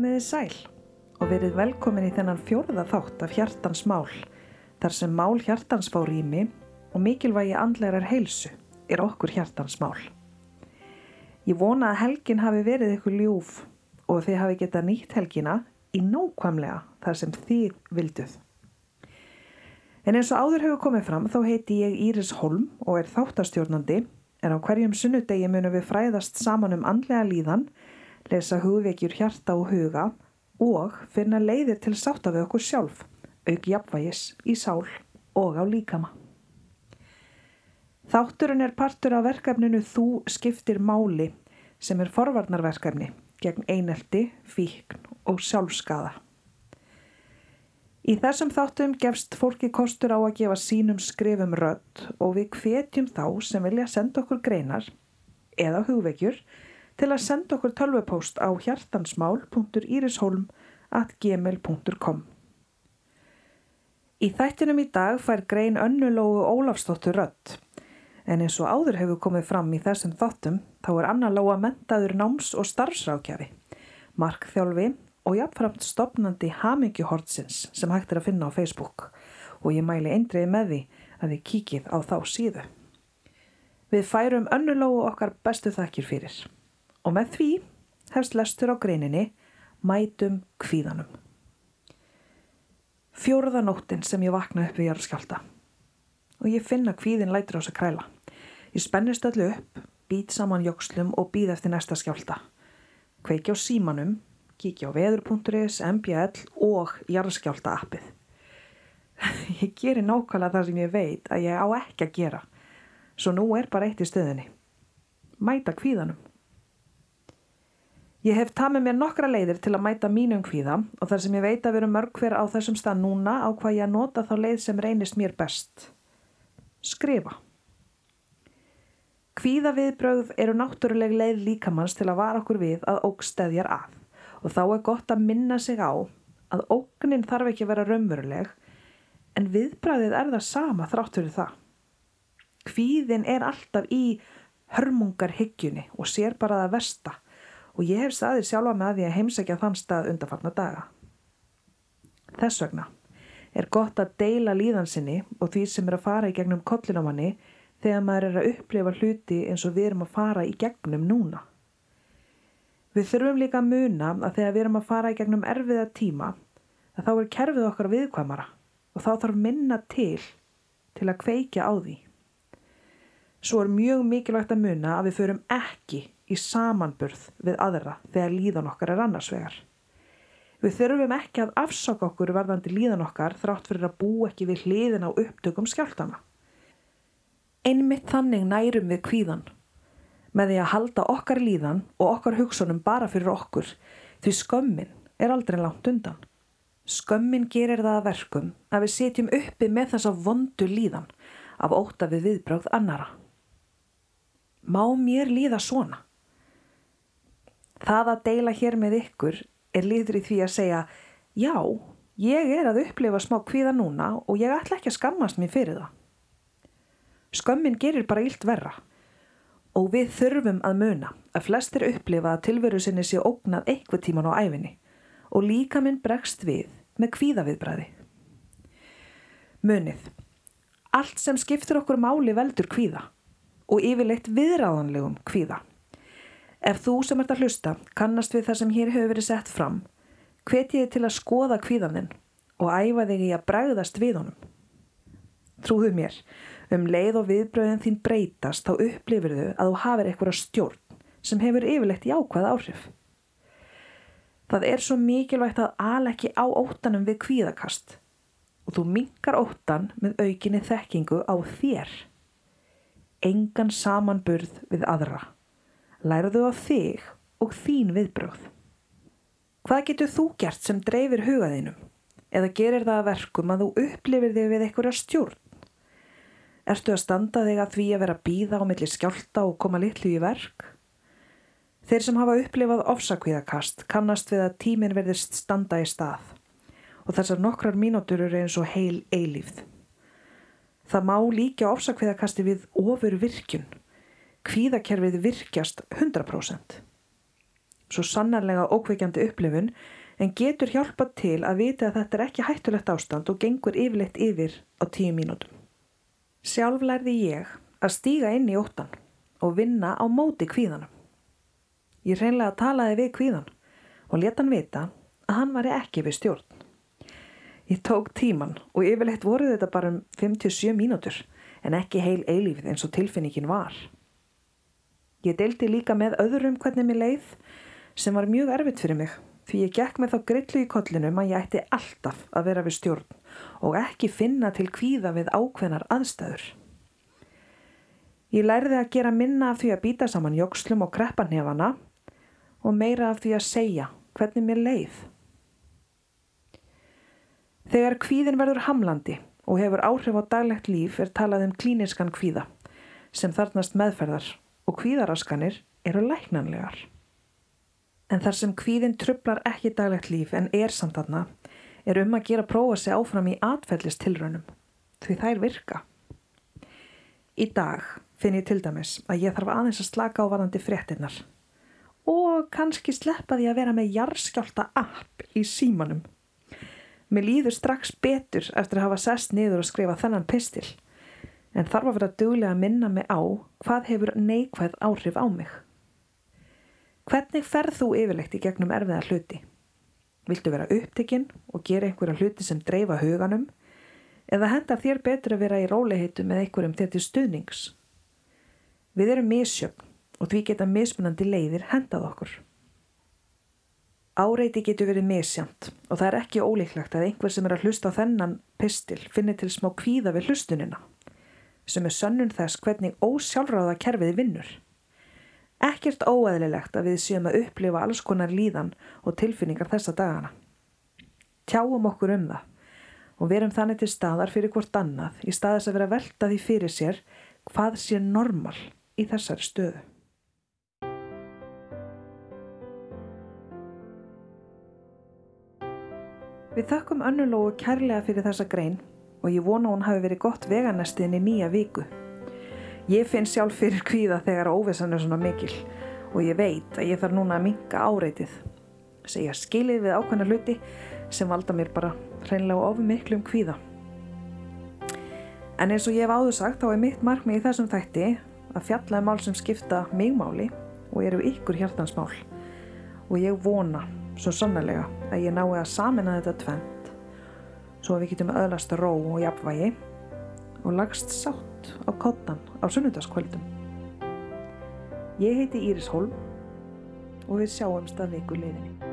Komiði sæl og verið velkomin í þennan fjórða þátt af hjartans mál, þar sem mál hjartans fá rými og mikilvægi andlegar heilsu er okkur hjartans mál. Ég vona að helgin hafi verið ykkur ljúf og þið hafi getað nýtt helgina í nákvæmlega þar sem þið vilduð. En eins og áður hefur komið fram þá heiti ég Íris Holm og er þáttastjórnandi en á hverjum sunnudegi munum við fræðast saman um andlega líðan, lesa hugveikjur hjarta og huga og finna leiðir til sátta við okkur sjálf, auk jafnvægis í sál og á líkama. Þátturinn er partur af verkefninu Þú skiptir máli sem er forvarnarverkefni gegn einelti, fíkn og sjálfskaða. Í þessum þáttum gefst fólki kostur á að gefa sínum skrifum rödd og við hvetjum þá sem vilja senda okkur greinar eða hugveikjur til að senda okkur tölvupóst á hjartansmál.irisholm.gmail.com Í þættinum í dag fær grein önnulógu Ólafsdóttur rödd. En eins og áður hefur komið fram í þessum þáttum þá er Anna Lóa mentaður náms- og starfsrákjafi, markþjálfi og jafnframt stopnandi Hamingjuhortsins sem hægt er að finna á Facebook. Og ég mæli eindriði með því að þið kíkið á þá síðu. Við færum önnulógu okkar bestu þakkir fyrir og með því hefst lestur á greininni Mætum kvíðanum. Fjóruða nóttin sem ég vakna upp við jarðskjálta og ég finna kvíðin lætur á sig kræla. Ég spennist öllu upp, být saman jókslum og být eftir næsta skjálta. Kveiki á símanum, kíkja á veður.is, MBL og jarðskjálta appið. Ég gerir nákvæmlega það sem ég veit að ég á ekki að gera. Svo nú er bara eitt í stöðinni. Mæta kvíðanum. Ég hef tamið mér nokkra leiðir til að mæta mínum kvíða og þar sem ég veit að veru mörg hver á þessum stað núna á hvað ég nota þá leið sem reynist mér best. Skrifa. Kvíðaviðbröð eru náttúruleg leið líkamanns til að vara okkur við að ógstæðjar að og þá er gott að minna sig á að ógnin þarf ekki að vera raunveruleg en viðbræðið er það sama þrátt fyrir það. Kvíðin er alltaf í hörmungarhyggjunni og sér bara það versta og ég hef staðið sjálfa með því að heimsækja þann stað undarfarna daga. Þess vegna er gott að deila líðansinni og því sem er að fara í gegnum kollinamanni þegar maður er að upplifa hluti eins og við erum að fara í gegnum núna. Við þurfum líka að muna að þegar við erum að fara í gegnum erfiða tíma að þá er kerfið okkar viðkvæmara og þá þarf minna til til að kveikja á því. Svo er mjög mikilvægt að muna að við förum ekki í samanburð við aðra þegar líðan okkar er annars vegar. Við þurfum ekki að afsaka okkur varðandi líðan okkar þrátt fyrir að bú ekki við hliðin á upptökum skjáltana. Einmitt þannig nærum við kvíðan með því að halda okkar líðan og okkar hugsunum bara fyrir okkur því skömmin er aldrei langt undan. Skömmin gerir það að verkum að við setjum uppi með þessa vondu líðan af óta við viðbrögð annara. Má mér líða svona? Það að deila hér með ykkur er líður í því að segja já, ég er að upplifa smá kvíða núna og ég ætla ekki að skammast mér fyrir það. Skömmin gerir bara ílt verra og við þurfum að muna að flestir upplifa að tilveru sinni sé ógnað eitthvað tíman á æfinni og líka minn bregst við með kvíðaviðbræði. Munið, allt sem skiptur okkur máli veldur kvíða og yfirleitt viðráðanlegum kvíða. Ef þú sem ert að hlusta kannast við það sem hér hefur verið sett fram, hveti þið til að skoða kvíðaninn og æfa þig í að bregðast við honum. Trúðu mér, um leið og viðbröðin þín breytast þá upplifir þau að þú hafir eitthvað stjórn sem hefur yfirlegt í ákvað áhrif. Það er svo mikilvægt að ala ekki á óttanum við kvíðakast og þú mingar óttan með aukinni þekkingu á þér. Engan samanburð við aðra. Læraðu á þig og þín viðbröð. Hvað getur þú gert sem dreifir hugaðinum? Eða gerir það að verkum að þú upplifir þig við einhverja stjórn? Erstu að standa þig að því að vera býða á milli skjálta og koma litlu í verk? Þeir sem hafa upplifað ofsakvíðakast kannast við að tímin verðist standa í stað og þessar nokkrar mínútur eru eins og heil eilífð. Það má líka ofsakvíðakasti við ofur virkun. Kvíðakerfið virkjast 100%. svo sannarlega ókveikjandi upplifun en getur hjálpað til að vita að þetta er ekki hættulegt ástand og gengur yfirleitt yfir á tíu mínútum. Sjálf lærði ég að stíga inn í óttan og vinna á móti kvíðanum. Ég reynlega talaði við kvíðan og leta hann vita að hann var ekki við stjórn. Ég tók tíman og yfirleitt voru þetta bara um 57 mínútur en ekki heil eilífið eins og tilfinningin var. Ég deildi líka með öðrum hvernig mér leið sem var mjög erfitt fyrir mig því ég gekk með þá grillu í kollinum að ég ætti alltaf að vera við stjórn og ekki finna til kvíða við ákveðnar aðstæður. Ég lærði að gera minna af því að býta saman jókslum og kreppanhefana og meira af því að segja hvernig mér leið. Þegar kvíðin verður hamlandi og hefur áhrif á daglegt líf er talað um klíniskan kvíða sem þarnast meðferðar og kvíðaraskanir eru læknanlegar. En þar sem kvíðin trublar ekki daglegt líf en er samt aðna er um að gera prófa sig áfram í atfellistilraunum því þær virka. Í dag finn ég til dæmis að ég þarf aðeins að slaka á varandi fréttinnar og kannski sleppa því að vera með jarðskjálta app í símanum. Mér líður strax betur eftir að hafa sest niður og skrifa þennan pistil en þarf að vera duglega að minna mig á hvað hefur neikvæð áhrif á mig. Hvernig ferð þú yfirlegt í gegnum erfiða hluti? Viltu vera upptekinn og gera einhverja hluti sem dreifa huganum eða hendar þér betur að vera í róliheitu með einhverjum til stuðnings? Við erum misjöfn og því geta mismunandi leiðir hendað okkur. Áreiti getur verið misjönd og það er ekki ólíklegt að einhver sem er að hlusta á þennan pistil finnir til smá kvíða við hlustunina sem er sönnun þess hvernig ósjálfráða kerfið vinnur. Ekkert óæðilegt að við séum að upplifa alls konar líðan og tilfinningar þessa dagana. Tjáum okkur um það og verum þannig til staðar fyrir hvort annað í staðis að vera veltaði fyrir sér hvað sé normal í þessari stöðu. Við þakkum önnulógu kærlega fyrir þessa grein og ég vona hún hafi verið gott veganestiðin í nýja viku. Ég finn sjálf fyrir kvíða þegar óvissan er svona mikil og ég veit að ég þarf núna að minka áreitið. Segja skilið við ákveðna hluti sem valda mér bara hreinlega of miklum kvíða. En eins og ég hef áður sagt þá er mitt markmið í þessum þætti að fjalla um mál sem skipta mig máli og eru ykkur hjartansmál. Og ég vona svo sannlega að ég nái að samina þetta tvent svo að við getum öðlast ró og jafnvægi og lagst sátt á kottan á sunnundaskvöldum. Ég heiti Íris Holm og við sjáumst að viku liðinni.